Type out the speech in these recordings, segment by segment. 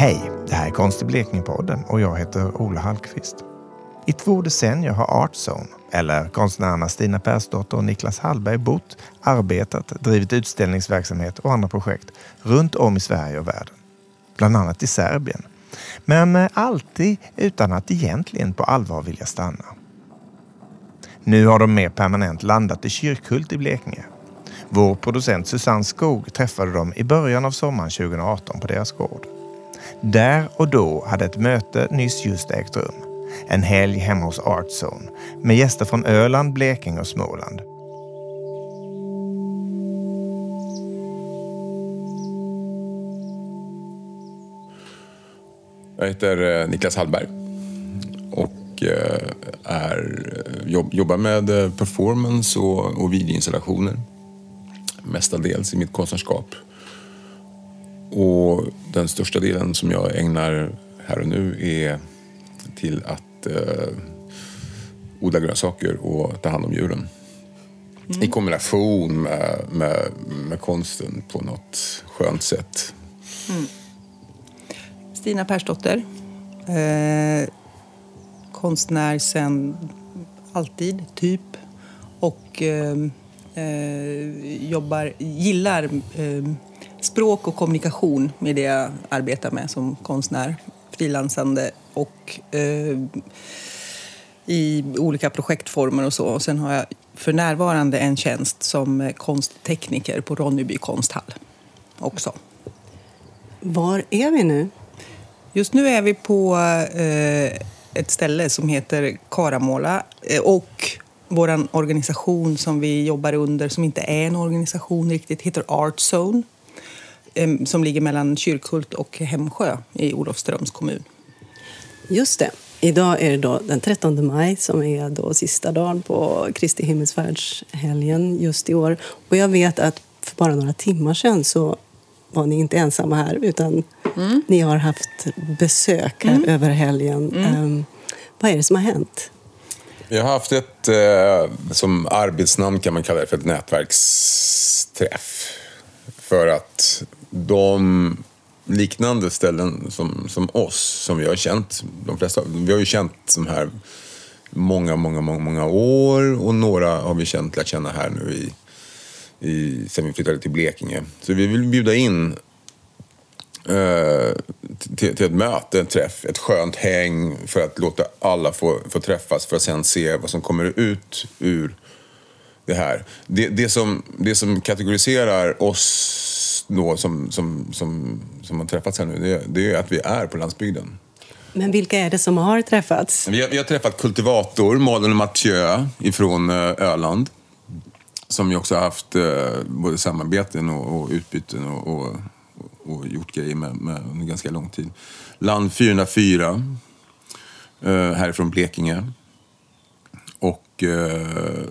Hej, det här är Konst i Blekinge-podden och jag heter Ola Hallqvist. I två decennier har Artzone, eller konstnärerna Stina Persdotter och Niklas Hallberg bott, arbetat, drivit utställningsverksamhet och andra projekt runt om i Sverige och världen. Bland annat i Serbien. Men eh, alltid utan att egentligen på allvar vilja stanna. Nu har de mer permanent landat i Kyrkhult i Blekinge. Vår producent Susanne Skog träffade dem i början av sommaren 2018 på deras gård. Där och då hade ett möte nyss just ägt rum. En helg hemma hos Artzone med gäster från Öland, Blekinge och Småland. Jag heter eh, Niklas Hallberg och eh, är, eh, jobbar med performance och, och videoinstallationer. Mestadels i mitt konstnärskap. Och den största delen som jag ägnar här och nu är till att eh, odla grönsaker och ta hand om djuren. Mm. I kombination med, med, med, konsten på något skönt sätt. Mm. Stina Persdotter. Eh, konstnär sen alltid, typ. Och eh, eh jobbar, gillar eh, språk och kommunikation med det jag arbetar med som konstnär, frilansande och eh, i olika projektformer och så. Och sen har jag för närvarande en tjänst som konsttekniker på Ronneby konsthall också. Var är vi nu? Just nu är vi på eh, ett ställe som heter Karamåla eh, och vår organisation som vi jobbar under, som inte är en organisation riktigt, heter Art Zone som ligger mellan Kyrkhult och Hemsjö i Olofströms kommun. Just det. Idag är det då den 13 maj som är då sista dagen på Kristi himmelsfärdshelgen just i år. Och jag vet att för bara några timmar sedan så var ni inte ensamma här utan mm. ni har haft besök här mm. över helgen. Mm. Um, vad är det som har hänt? Vi har haft ett, eh, som arbetsnamn kan man kalla det för ett nätverksträff. För att de liknande ställen som, som oss, som vi har känt, de flesta, vi har ju känt de här många, många, många, många år och några har vi känt, lärt känna här nu i, i, sen vi flyttade till Blekinge. Så vi vill bjuda in eh, till, till, ett möte, en träff, ett skönt häng för att låta alla få, få träffas för att sen se vad som kommer ut ur det här. Det, det, som, det som kategoriserar oss då, som, som, som, som har träffats här nu, det, det är att vi är på landsbygden. Men vilka är det som har träffats? Vi har, vi har träffat Kultivator, Malin och Mathieu ifrån eh, Öland. Som vi också har haft eh, både samarbeten och, och utbyten och, och, och, gjort grejer med, med under ganska lång tid. Land 404, eh, härifrån Blekinge. Och eh,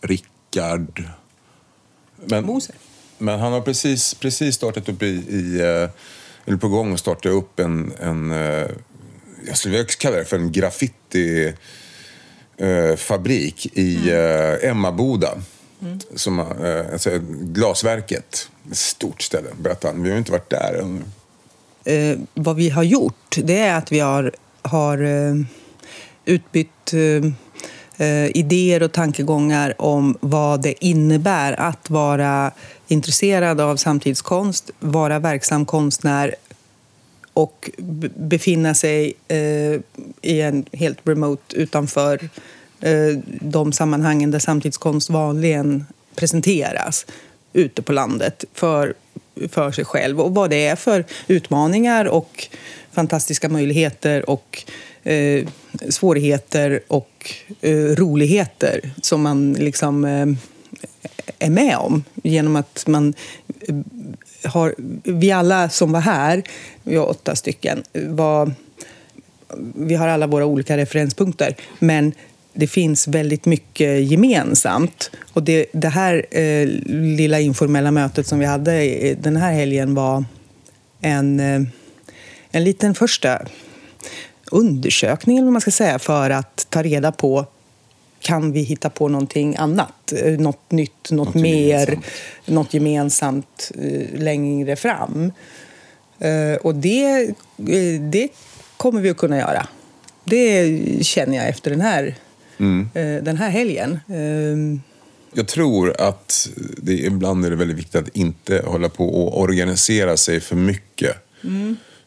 Rickard... Men, Moser. Men han har precis, precis startat upp i, i eh, eller på gång att starta upp en, en eh, jag skulle vilja kalla det för en graffitifabrik eh, i mm. Emmaboda. Mm. Som, alltså, glasverket, ett stort ställe, berättade han. Vi har inte varit där ännu. Eh, vad vi har gjort, det är att vi har, har utbytt eh, Eh, idéer och tankegångar om vad det innebär att vara intresserad av samtidskonst, vara verksam konstnär och befinna sig eh, i en helt remote utanför eh, de sammanhangen där samtidskonst vanligen presenteras ute på landet för, för sig själv och vad det är för utmaningar och fantastiska möjligheter och eh, svårigheter och eh, roligheter som man liksom eh, är med om genom att man eh, har... Vi alla som var här, vi var åtta stycken, var, vi har alla våra olika referenspunkter. Men det finns väldigt mycket gemensamt. Och det, det här eh, lilla informella mötet som vi hade den här helgen var en, eh, en liten första undersökning, eller vad man ska säga, för att ta reda på kan vi hitta på någonting annat? Eh, något nytt, något, något mer, gemensamt. något gemensamt eh, längre fram. Eh, och det, det kommer vi att kunna göra. Det känner jag efter den här, eh, den här helgen. Eh, Jag tror att det ibland är det väldigt viktigt att inte hålla på och organisera sig för mycket.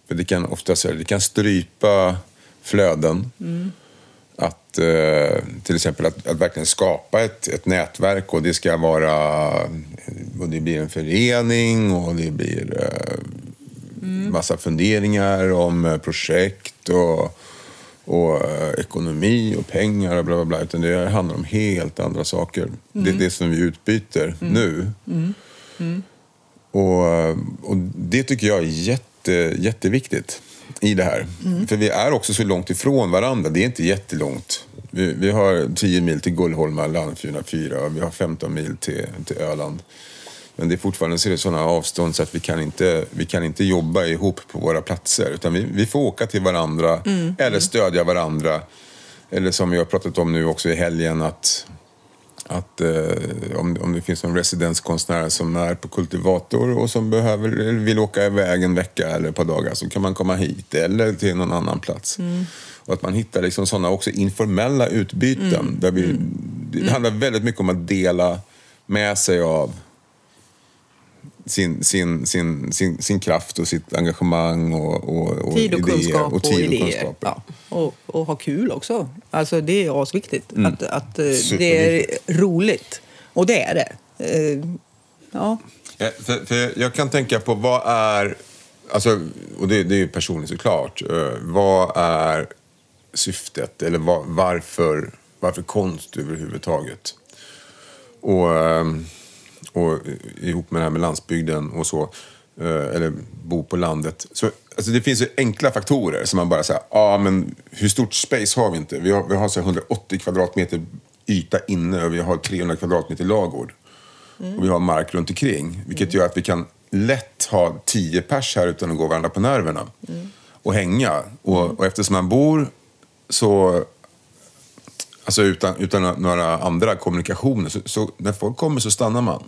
För det kan ofta så här, det kan strypa flöden. Att eh, till exempel att, att verkligen skapa ett, ett nätverk och det ska vara och det blir en förening och det blir eh, massa funderingar om eh, projekt och, och eh, ekonomi och pengar och bla bla bla. Utan det handlar om helt andra saker. Det är det som vi utbyter nu. Och, och det tycker jag är jätte, jätteviktigt i det här. För vi är också så långt ifrån varandra. Det är inte jättelångt. Vi, vi har 10 mil till Gullholma, land 404 och vi har 15 mil till, till Öland. Men det är fortfarande så är det sådana avstånd så att vi kan inte, vi kan inte jobba ihop på våra platser. Utan vi, vi får åka till varandra eller stödja varandra. Eller som vi har pratat om nu också i helgen att att eh, om, om det finns någon residenskonstnär som är på kultivator och som behöver, vill åka iväg en vecka eller ett par dagar så kan man komma hit eller till någon annan plats. Och att man hittar liksom sådana också informella utbyten. Där vi, Det handlar väldigt mycket om att dela med sig av sin, sin, sin, sin, sin kraft och sitt engagemang och, och, och tid och idéer. kunskap och, tid och idéer. kunskap. Ja. Och, och ha kul också. Alltså det är asviktigt. Mm. Att, att eh, det är roligt. Och det är det. Eh, Ja. Ja, För, för jag kan tänka på vad är, alltså, och det, det är ju personligt såklart, eh, vad är syftet eller vad, varför, varför konst överhuvudtaget? Och, eh, och ihop med det här med landsbygden och så, eh, eller bo på landet. Så, alltså det finns ju enkla faktorer som man bara säger, ah, men hur stort space har vi inte? Vi har, vi har så här 180 kvadratmeter yta inne och vi har 300 kvadratmeter lagård. Och vi har mark runt omkring. Vilket gör att vi kan lätt ha tio pers här utan att gå varandra på nerverna. Och hänga. Och, och eftersom man bor så... Alltså utan, utan några andra kommunikationer. Så, så när folk kommer så stannar man.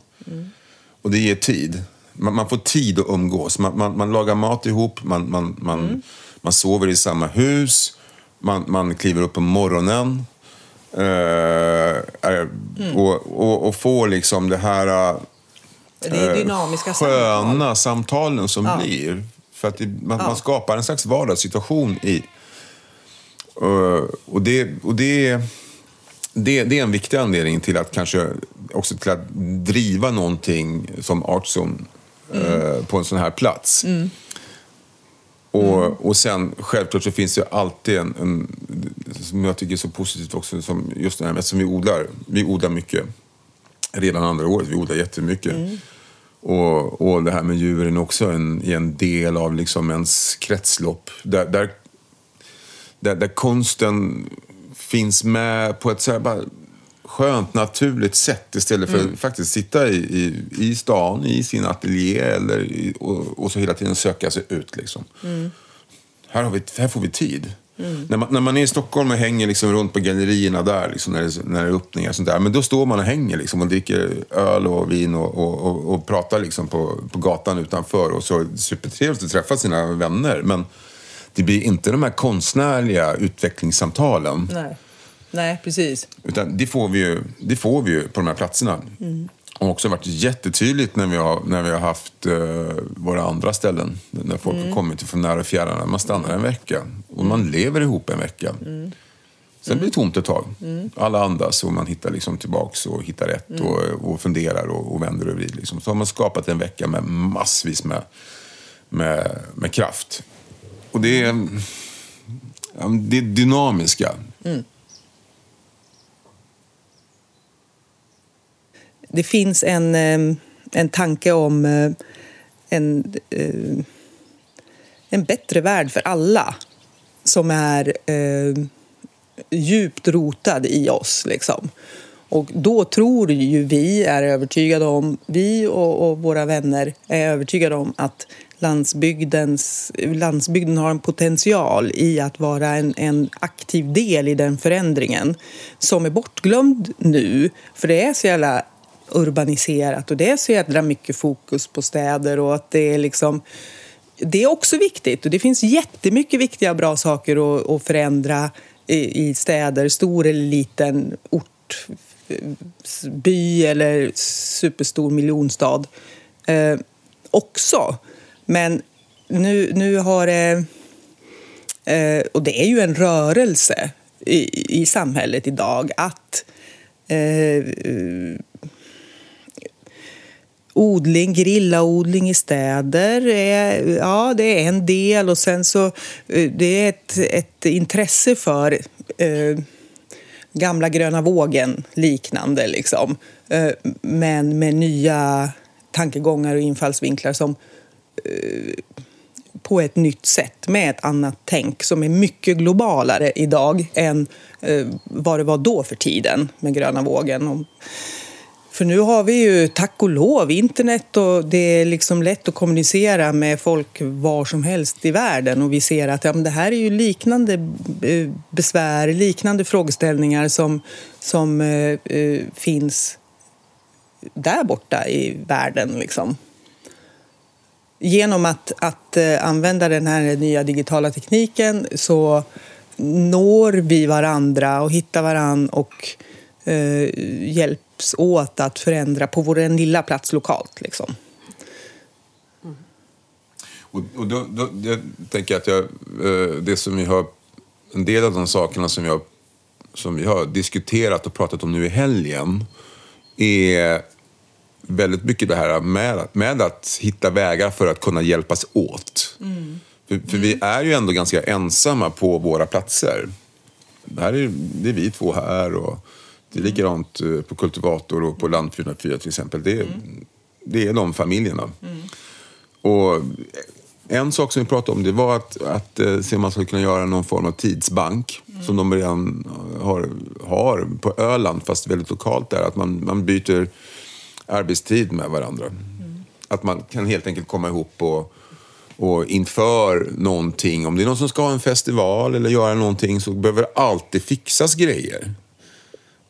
Och det ger tid. Man, man får tid att umgås. Man, man, man lagar mat ihop, man, man, man, man sover i samma hus. Man, man kliver upp på morgonen. Eh, är- och, och, och får liksom det här eh, Det är dynamiska sköna samtal. samtalen som Ja. blir. För att det, man, Ja. man skapar en slags vardagssituation i. Eh, och det, och det, det, det är en viktig anledning till att kanske också till att driva någonting som Artzone eh, på en sån här plats. Och, och sen självklart så finns det alltid en, en, som jag tycker är så positivt också, som just det här med som vi odlar. Vi odlar mycket. Redan andra året, vi odlar jättemycket. Och, och det här med djuren också en, är en del av liksom ens kretslopp. Där, där, där, där konsten finns med på ett så här bara skönt, naturligt sätt istället för att faktiskt sitta i, i, i stan, i sin ateljé eller i, och, och så hela tiden söka sig ut. Liksom. Här, har vi, här får vi tid. När, man, när man är i Stockholm och hänger liksom runt på gallerierna där, liksom, när, det, när det är öppningar och sånt där, men då står man och hänger liksom, och dricker öl och vin och, och, och, och pratar liksom, på, på gatan utanför. Och så supertrevligt att träffa sina vänner. Men det blir inte de här konstnärliga utvecklingssamtalen. Nej. Nej, precis. Utan det får vi ju, det får vi ju på de här platserna. Och också varit jättetydligt när vi har, när vi har haft eh, våra andra ställen. När folk har kommit från nära och fjärran. Man stannar en vecka och man lever ihop en vecka. Sen blir det tomt ett tag. Alla andas och man hittar liksom tillbaks och hittar rätt och, och funderar och, och vänder och vrider. Liksom. Så har man skapat en vecka med massvis med, med, med kraft. Och det är, det är dynamiska. Mm. Det finns en, en tanke om eh, en, eh, en bättre värld för alla som är eh, djupt rotad i oss. Liksom. Och då tror ju vi, är övertygade om, vi och, och våra vänner är övertygade om att landsbygdens, landsbygden har en potential i att vara en, en aktiv del i den förändringen som är bortglömd nu. För det är så jävla urbaniserat och det är så jädra mycket fokus på städer och att det är liksom det är också viktigt och det finns jättemycket viktiga bra saker att, att förändra i, i städer, stor eller liten ort, by eller superstor miljonstad eh, också. Men nu, nu har det... Eh, och det är ju en rörelse i, i samhället idag att eh, odling, grillaodling i städer, är, ja det är en del och sen så eh, det är ett, ett intresse för eh, gamla gröna vågen liknande liksom. Eh, men med nya tankegångar och infallsvinklar som eh, på ett nytt sätt med ett annat tänk som är mycket globalare idag än eh, vad det var då för tiden med gröna vågen. För nu har vi ju tack och lov internet och det är liksom lätt att kommunicera med folk var som helst i världen och vi ser att ja, men det här är ju liknande eh, besvär, liknande frågeställningar som, som eh, eh, finns där borta i världen. Liksom. Genom att, att eh, använda den här nya digitala tekniken så når vi varandra och hittar varandra och eh, hjälps åt att förändra på vår lilla plats lokalt. Liksom. Mm. Och, och då, då, jag tänker att jag, eh, det som vi har, en del av de sakerna som, jag, som vi har diskuterat och pratat om nu i helgen är väldigt mycket det här med, med att hitta vägar för att kunna hjälpas åt. Mm. För, för mm. vi är ju ändå ganska ensamma på våra platser. Det, här är, det är vi två här och det är likadant eh, på Kultivator och på Land 404 till exempel. Det är, mm. det är de familjerna. Mm. Och en sak som vi pratade om det var att, att eh, se om man skulle kunna göra någon form av tidsbank mm. som de redan har, har på Öland, fast väldigt lokalt där. Att man, man byter arbetstid med varandra. Mm. Att man kan helt enkelt komma ihop och, och inför någonting, om det är någon som ska ha en festival eller göra någonting så behöver det alltid fixas grejer.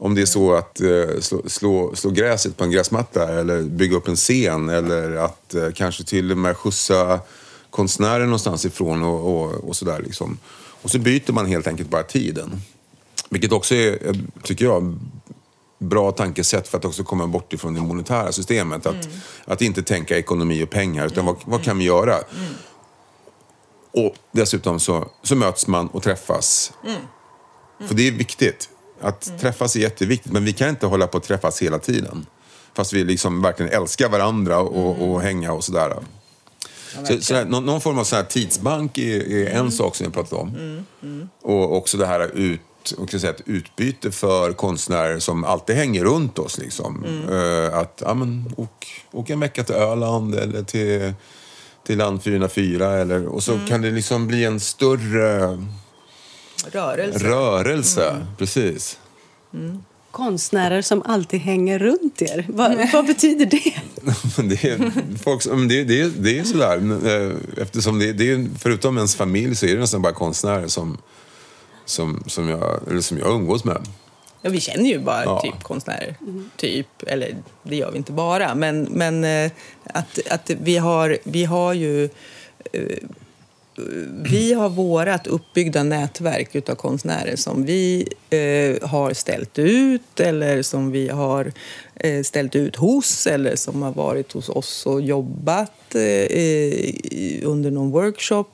Om det är så att eh, slå, slå, slå, gräset på en gräsmatta eller bygga upp en scen eller att eh, kanske till och med skjutsa konstnären någonstans ifrån och, och, och sådär. Liksom. Och så byter man helt enkelt bara tiden. Vilket också är, tycker jag, bra tankesätt för att också komma bort ifrån det monetära systemet. Att, mm. att inte tänka ekonomi och pengar, utan vad, vad kan vi göra? Mm. Och dessutom så, så möts man och träffas. Mm. För det är viktigt. Att mm. träffas är jätteviktigt, men vi kan inte hålla på att träffas hela tiden. Fast vi liksom verkligen älskar varandra och, mm. och hänga och sådär. Ja, så, så någon, någon, form av sån tidsbank är, är en mm. sak som vi pratat om. Mm. mm. Och också det här ut, och säga, ett utbyte för konstnärer som alltid hänger runt oss. Liksom. Uh, att ja, men, åk, åk en vecka till Öland eller till, till Land 404. Eller, och så mm. kan det liksom bli en större Rörelse. Rörelse, mm. precis. Mm. Konstnärer som alltid hänger runt er. Vad, vad betyder det? det, är, folk, det, det, det är sådär. Eh, eftersom det, det är, förutom ens familj så är det nästan bara konstnärer som, som, som, jag, eller som jag umgås med. Ja, vi känner ju bara ja. typ konstnärer. Mm. Typ, eller det gör vi inte bara. Men, men eh, att, att vi, har, vi har ju eh, vi har vårat uppbyggda nätverk av konstnärer som vi eh, har ställt ut eller som vi har eh, ställt ut hos eller som har varit hos oss och jobbat eh, under någon workshop.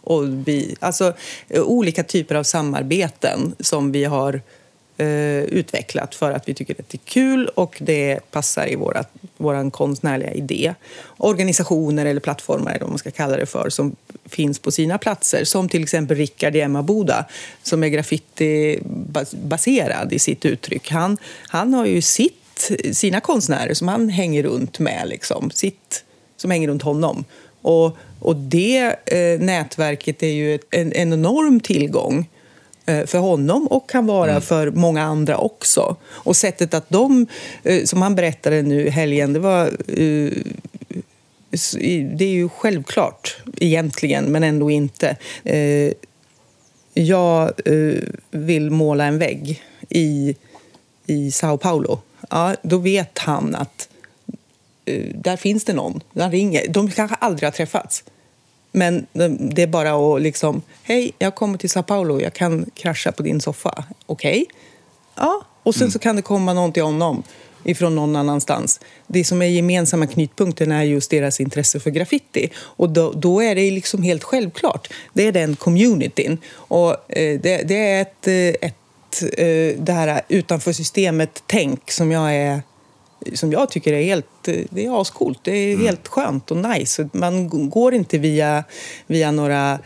Och vi, alltså eh, olika typer av samarbeten som vi har eh, utvecklat för att vi tycker att det är kul och det passar i vår konstnärliga idé. Organisationer eller plattformar, eller vad man ska kalla det för, som finns på sina platser. Som till exempel Rickard i Emmaboda som är graffitibaserad i sitt uttryck. Han, han har ju sitt, sina konstnärer som han hänger runt med, liksom. sitt, som hänger runt honom. Och, och det eh, nätverket är ju en, en enorm tillgång Eh, för honom och kan vara mm. för många andra också. Och sättet att de, eh, som han berättade nu i helgen, det var eh, det är ju självklart egentligen, men ändå inte. Jag vill måla en vägg i, i Sao Paulo. Ja, då vet han att där finns det någon. Han ringer. De kanske aldrig har träffats. Men det är bara att liksom, hej, jag kommer till Sao Paulo, jag kan krascha på din soffa. Okej? Ja, och sen så kan det komma någon till honom ifrån någon annanstans. Det som är gemensamma knutpunkten är just deras intresse för graffiti. Och då, då är det liksom helt självklart. Det är den communityn. Och eh, det, det är ett, eh, ett eh, det här utanför systemet-tänk som jag är som jag tycker är helt det är ascoolt. Det är Mm. helt skönt och nice. Man går inte via, via några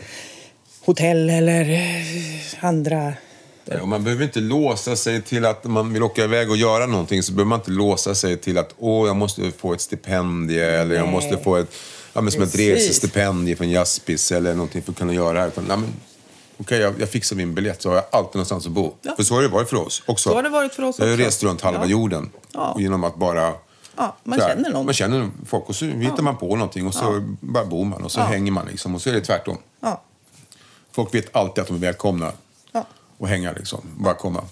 hotell eller eh, andra... Ja, man behöver inte låsa sig till att man vill åka iväg och göra någonting så behöver man inte låsa sig till att åh, jag måste få ett stipendie eller jag Nej. måste få ett, ja, men som ett Precis. resestipendie från Jaspis eller någonting för att kunna göra det här. Utan, ja, men, Okej, jag, jag fixar min biljett så har jag alltid någonstans att bo. För så har det varit för oss också. Så har det varit för oss Jag har rest runt halva Ja. jorden Ja. och genom att bara... Ja, man känner någon. Man känner folk och så hittar man på någonting och så bara bor man och så Ja. hänger man liksom. Och så är det tvärtom. Ja. Folk vet alltid att de är välkomna Ja. och hänga liksom. Bara komma.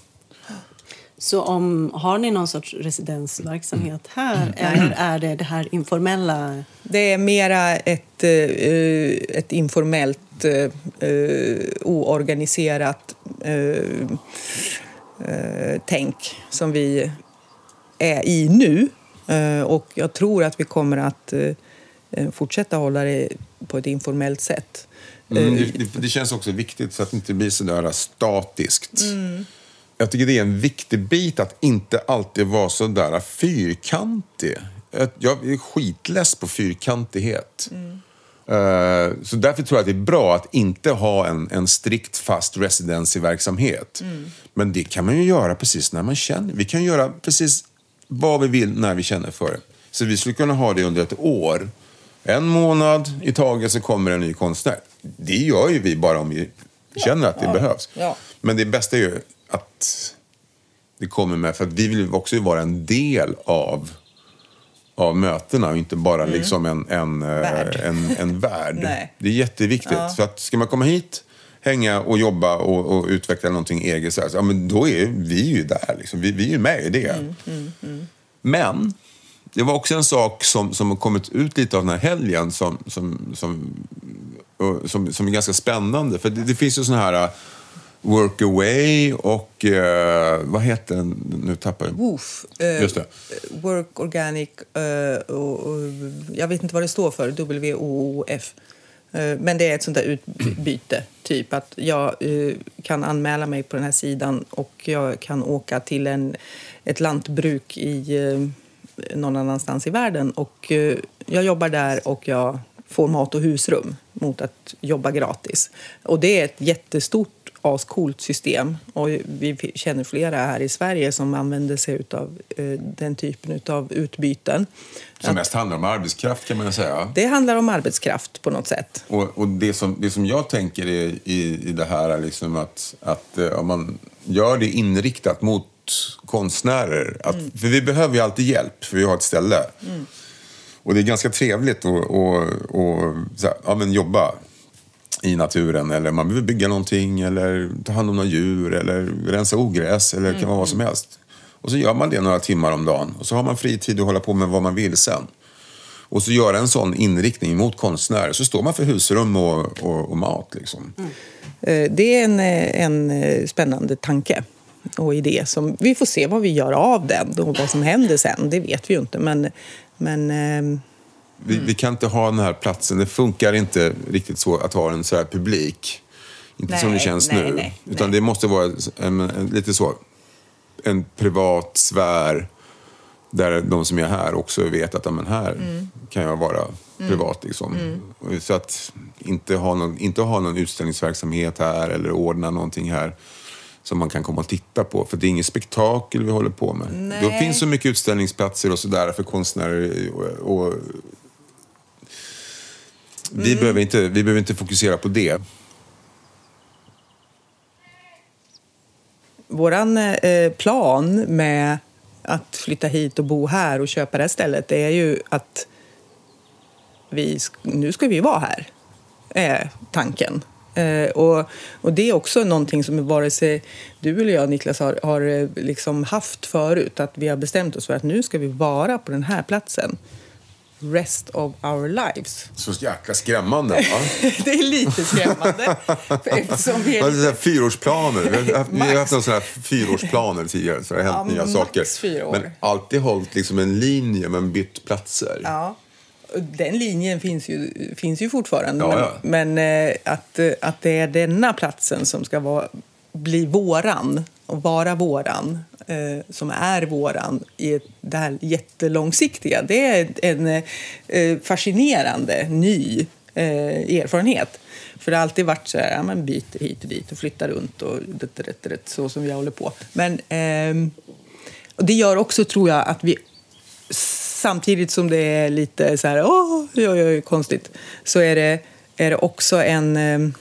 Så om, har ni någon sorts residensverksamhet här Mm. eller är det det här informella? Det är mera ett, eh, ett informellt, eh, eh, oorganiserat tänk som vi är i nu. Och jag tror att vi kommer att fortsätta hålla det på ett informellt sätt. Mm, det, det, känns också viktigt för att det inte blir sådär statiskt. Jag tycker det är en viktig bit att inte alltid vara sådär fyrkantig. Jag- är skitless på fyrkantighet. Eh, Så därför tror jag att det är bra att inte ha en, en strikt fast residency-verksamhet. Men det kan man ju göra precis när man känner. Vi kan göra precis vad vi vill när vi känner för det. Så vi skulle kunna ha det under ett år. En månad i taget så kommer en ny konstnär. Det gör ju vi bara om vi känner att det behövs. ja. Men det bästa är ju att det kommer med, för att vi vill också vara en del av, av mötena och inte bara liksom en, en, eh, Mm. Värld. en, en värld. Det är jätteviktigt. För att ska man komma hit, hänga och jobba och, och utveckla någonting eget, så här, ja, men då är vi ju där. Liksom. Vi, vi är ju med i det. Mm, Men det var också en sak som, som har kommit ut lite av den här helgen som, som, som, som, som är ganska spännande. För det, det finns ju såna här uh, Workaway och uh, vad heter den? Nu tappar jag. Woof. eh, Just det. Work Organic. eh, och, och, jag vet inte vad det står för. W-O-O-F. Eh, Men det är ett sånt där utbyte. Typ att jag eh, kan anmäla mig på den här sidan och jag kan åka till en, ett lantbruk i eh, någon annanstans i världen. Och eh, jag jobbar där och jag får mat och husrum mot att jobba gratis. Och det är ett jättestort ascoolt system. Och vi känner flera här i Sverige som använder sig av den typen av utbyten. Som mest handlar om arbetskraft kan man säga. Det handlar om arbetskraft på något sätt. Och, och det, som, det som jag tänker är, i, i det här är liksom att, att eh, om man gör det inriktat mot konstnärer. Att, För vi behöver ju alltid hjälp, för vi har ett ställe. Och det är ganska trevligt att och, och, så här, ja, men jobba i naturen. Eller man behöver bygga någonting, eller ta hand om några djur, eller rensa ogräs, eller det kan vara vad som helst. Och så gör man det några timmar om dagen. Och så har man fritid att hålla på med vad man vill sen. Och så göra en sån inriktning mot konstnärer. Så står man för husrum och, och, och mat. Liksom. Eh, Det är en, eh, en eh, spännande tanke och idé. Som, vi får se vad vi gör av den och vad som händer sen. Det vet vi ju inte. Men, men Vi, vi kan inte ha den här platsen. Det funkar inte riktigt så att ha en så här publik. Inte Nej, som det känns nej, nu. nej, Utan det måste vara en, en, lite så. En privat sfär. Där de som är här också vet att men här Mm. kan jag vara privat. Liksom. Och Så att inte ha, någon, inte ha någon utställningsverksamhet här eller ordna någonting här som man kan komma och titta på. För det är inget spektakel vi håller på med. Nej. Det finns så mycket utställningsplatser och sådär för konstnärer. Och, och vi, Mm. behöver inte, vi behöver inte fokusera på det. våran eh, plan med att flytta hit och bo här och köpa det här stället det är ju att vi, nu ska vi vara här, är tanken. Eh, och, och det är också någonting som vare sig du eller jag, Niklas, har, har eh, liksom haft förut. Att vi har bestämt oss för att nu ska vi vara på den här platsen. Rest of our lives. Så jäkla skrämmande, va? det är lite skrämmande. eftersom vi är Ja, det är så här lite... fyraårsplaner. Vi har haft, vi har Max. haft några sådana här fyraårsplaner tidigare, så det har hänt Ja, nya saker. Men alltid hållit liksom en linje, men bytt platser. Ja. Den linjen finns ju, finns ju fortfarande. Ja, ja. Men, men eh, att, eh, att det är denna platsen som ska vara, bli våran och vara våran, eh, som är våran i det här jättelångsiktiga. Det är en eh, fascinerande ny eh, erfarenhet. För det har alltid varit så här, ja, man byter hit och dit och flyttar runt och det, det, det, det, så som vi håller på. Men ehm, och det gör också, tror jag, att vi samtidigt som det är lite så här, åh, oj, oj, oj, konstigt, så är det, är det också en... Ehm,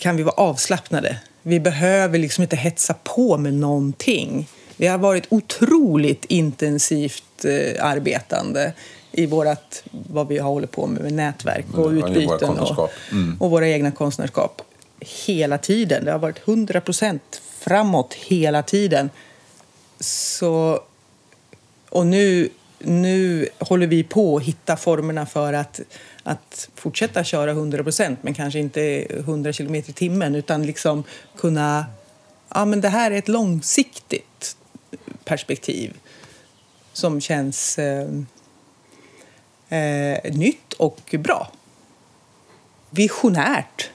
kan vi vara avslappnade. Vi behöver liksom inte hetsa på med någonting. Vi har varit otroligt intensivt eh, arbetande i vårat, vad vi har hållit på med, med nätverk och Mm, i våra utbyten och. Mm. och våra egna konstnärskap hela tiden. Det har varit 100 procent framåt hela tiden. Så, och nu, nu håller vi på att hitta formerna för att, att fortsätta köra 100 procent men kanske inte 100 km i timmen utan liksom kunna... Ja, men det här är ett långsiktigt perspektiv som känns eh, eh, nytt och bra. Visionärt,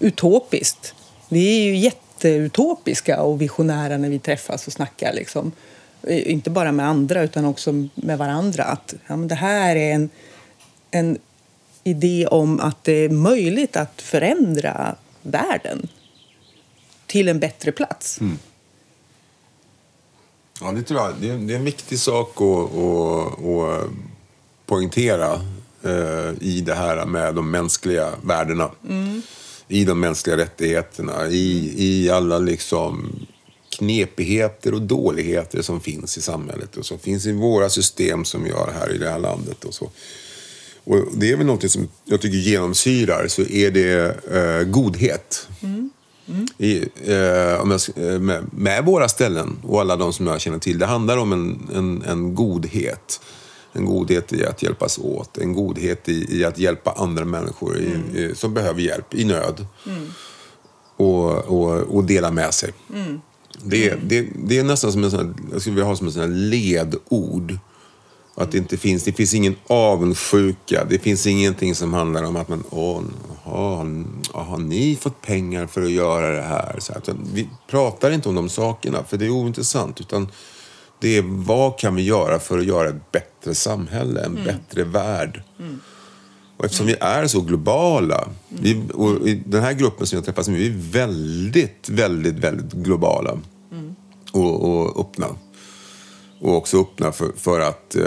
utopiskt. Vi är ju jätteutopiska och visionära när vi träffas och snackar. Liksom. Eh, Inte bara med andra, utan också med varandra. Att ja, men det här är en, en idé om att det är möjligt att förändra världen till en bättre plats. Ja, det tror jag. Det är, det är en viktig sak att, att, att poängtera eh, i det här med de mänskliga värdena. I de mänskliga rättigheterna, i, i alla liksom knepigheter och dåligheter som finns i samhället och som finns i våra system som vi har här i det här landet. Och så. Och det är väl något som jag tycker genomsyrar, så är det eh, godhet. I, eh, om jag, sk- eh, med, med våra ställen och alla de som jag känner till. Det handlar om en, en, en godhet. En godhet i att hjälpas åt. En godhet i, i att hjälpa andra människor i, i, som behöver hjälp i nöd. Och, och, och dela med sig. Det, det, det är nästan som en sån här, jag skulle vilja ha som en sån här ledord. Att det inte finns, det finns ingen avundsjuka. Det finns ingenting som handlar om att man, åh, har, har ni fått pengar för att göra det här? Så att vi pratar inte om de sakerna, för det är ointressant. Utan det är vad kan vi göra för att göra ett bättre samhälle, en bättre värld. Och eftersom vi är så globala, vi, och i den här gruppen som jag träffas med, vi är väldigt, väldigt, väldigt globala och, och öppna. Och också öppna för, för att eh,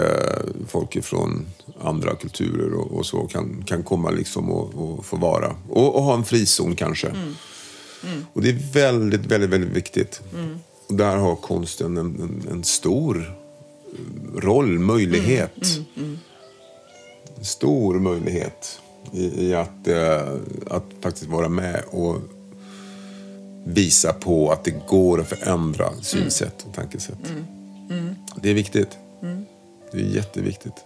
folk från andra kulturer och, och så kan, kan komma liksom och, och få vara. Och, och ha en frizon kanske. Och det är väldigt, väldigt, väldigt viktigt. Och där har konsten en, en, en stor roll, möjlighet. Stor möjlighet i, i att, eh, att faktiskt vara med och visa på att det går att förändra synsätt och tankesätt. Det är viktigt. Det är jätteviktigt.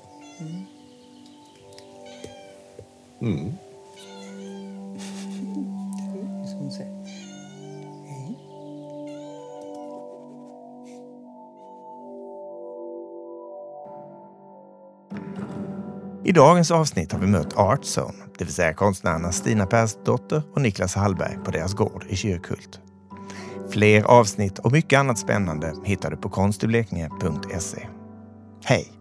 Dagens avsnitt har vi mött Artzone, det vill säga konstnärerna Stina Persdotter och Niklas Hallberg på deras gård i Kyrkhult. Fler avsnitt och mycket annat spännande hittar du på konstiblekinge.se. Hej!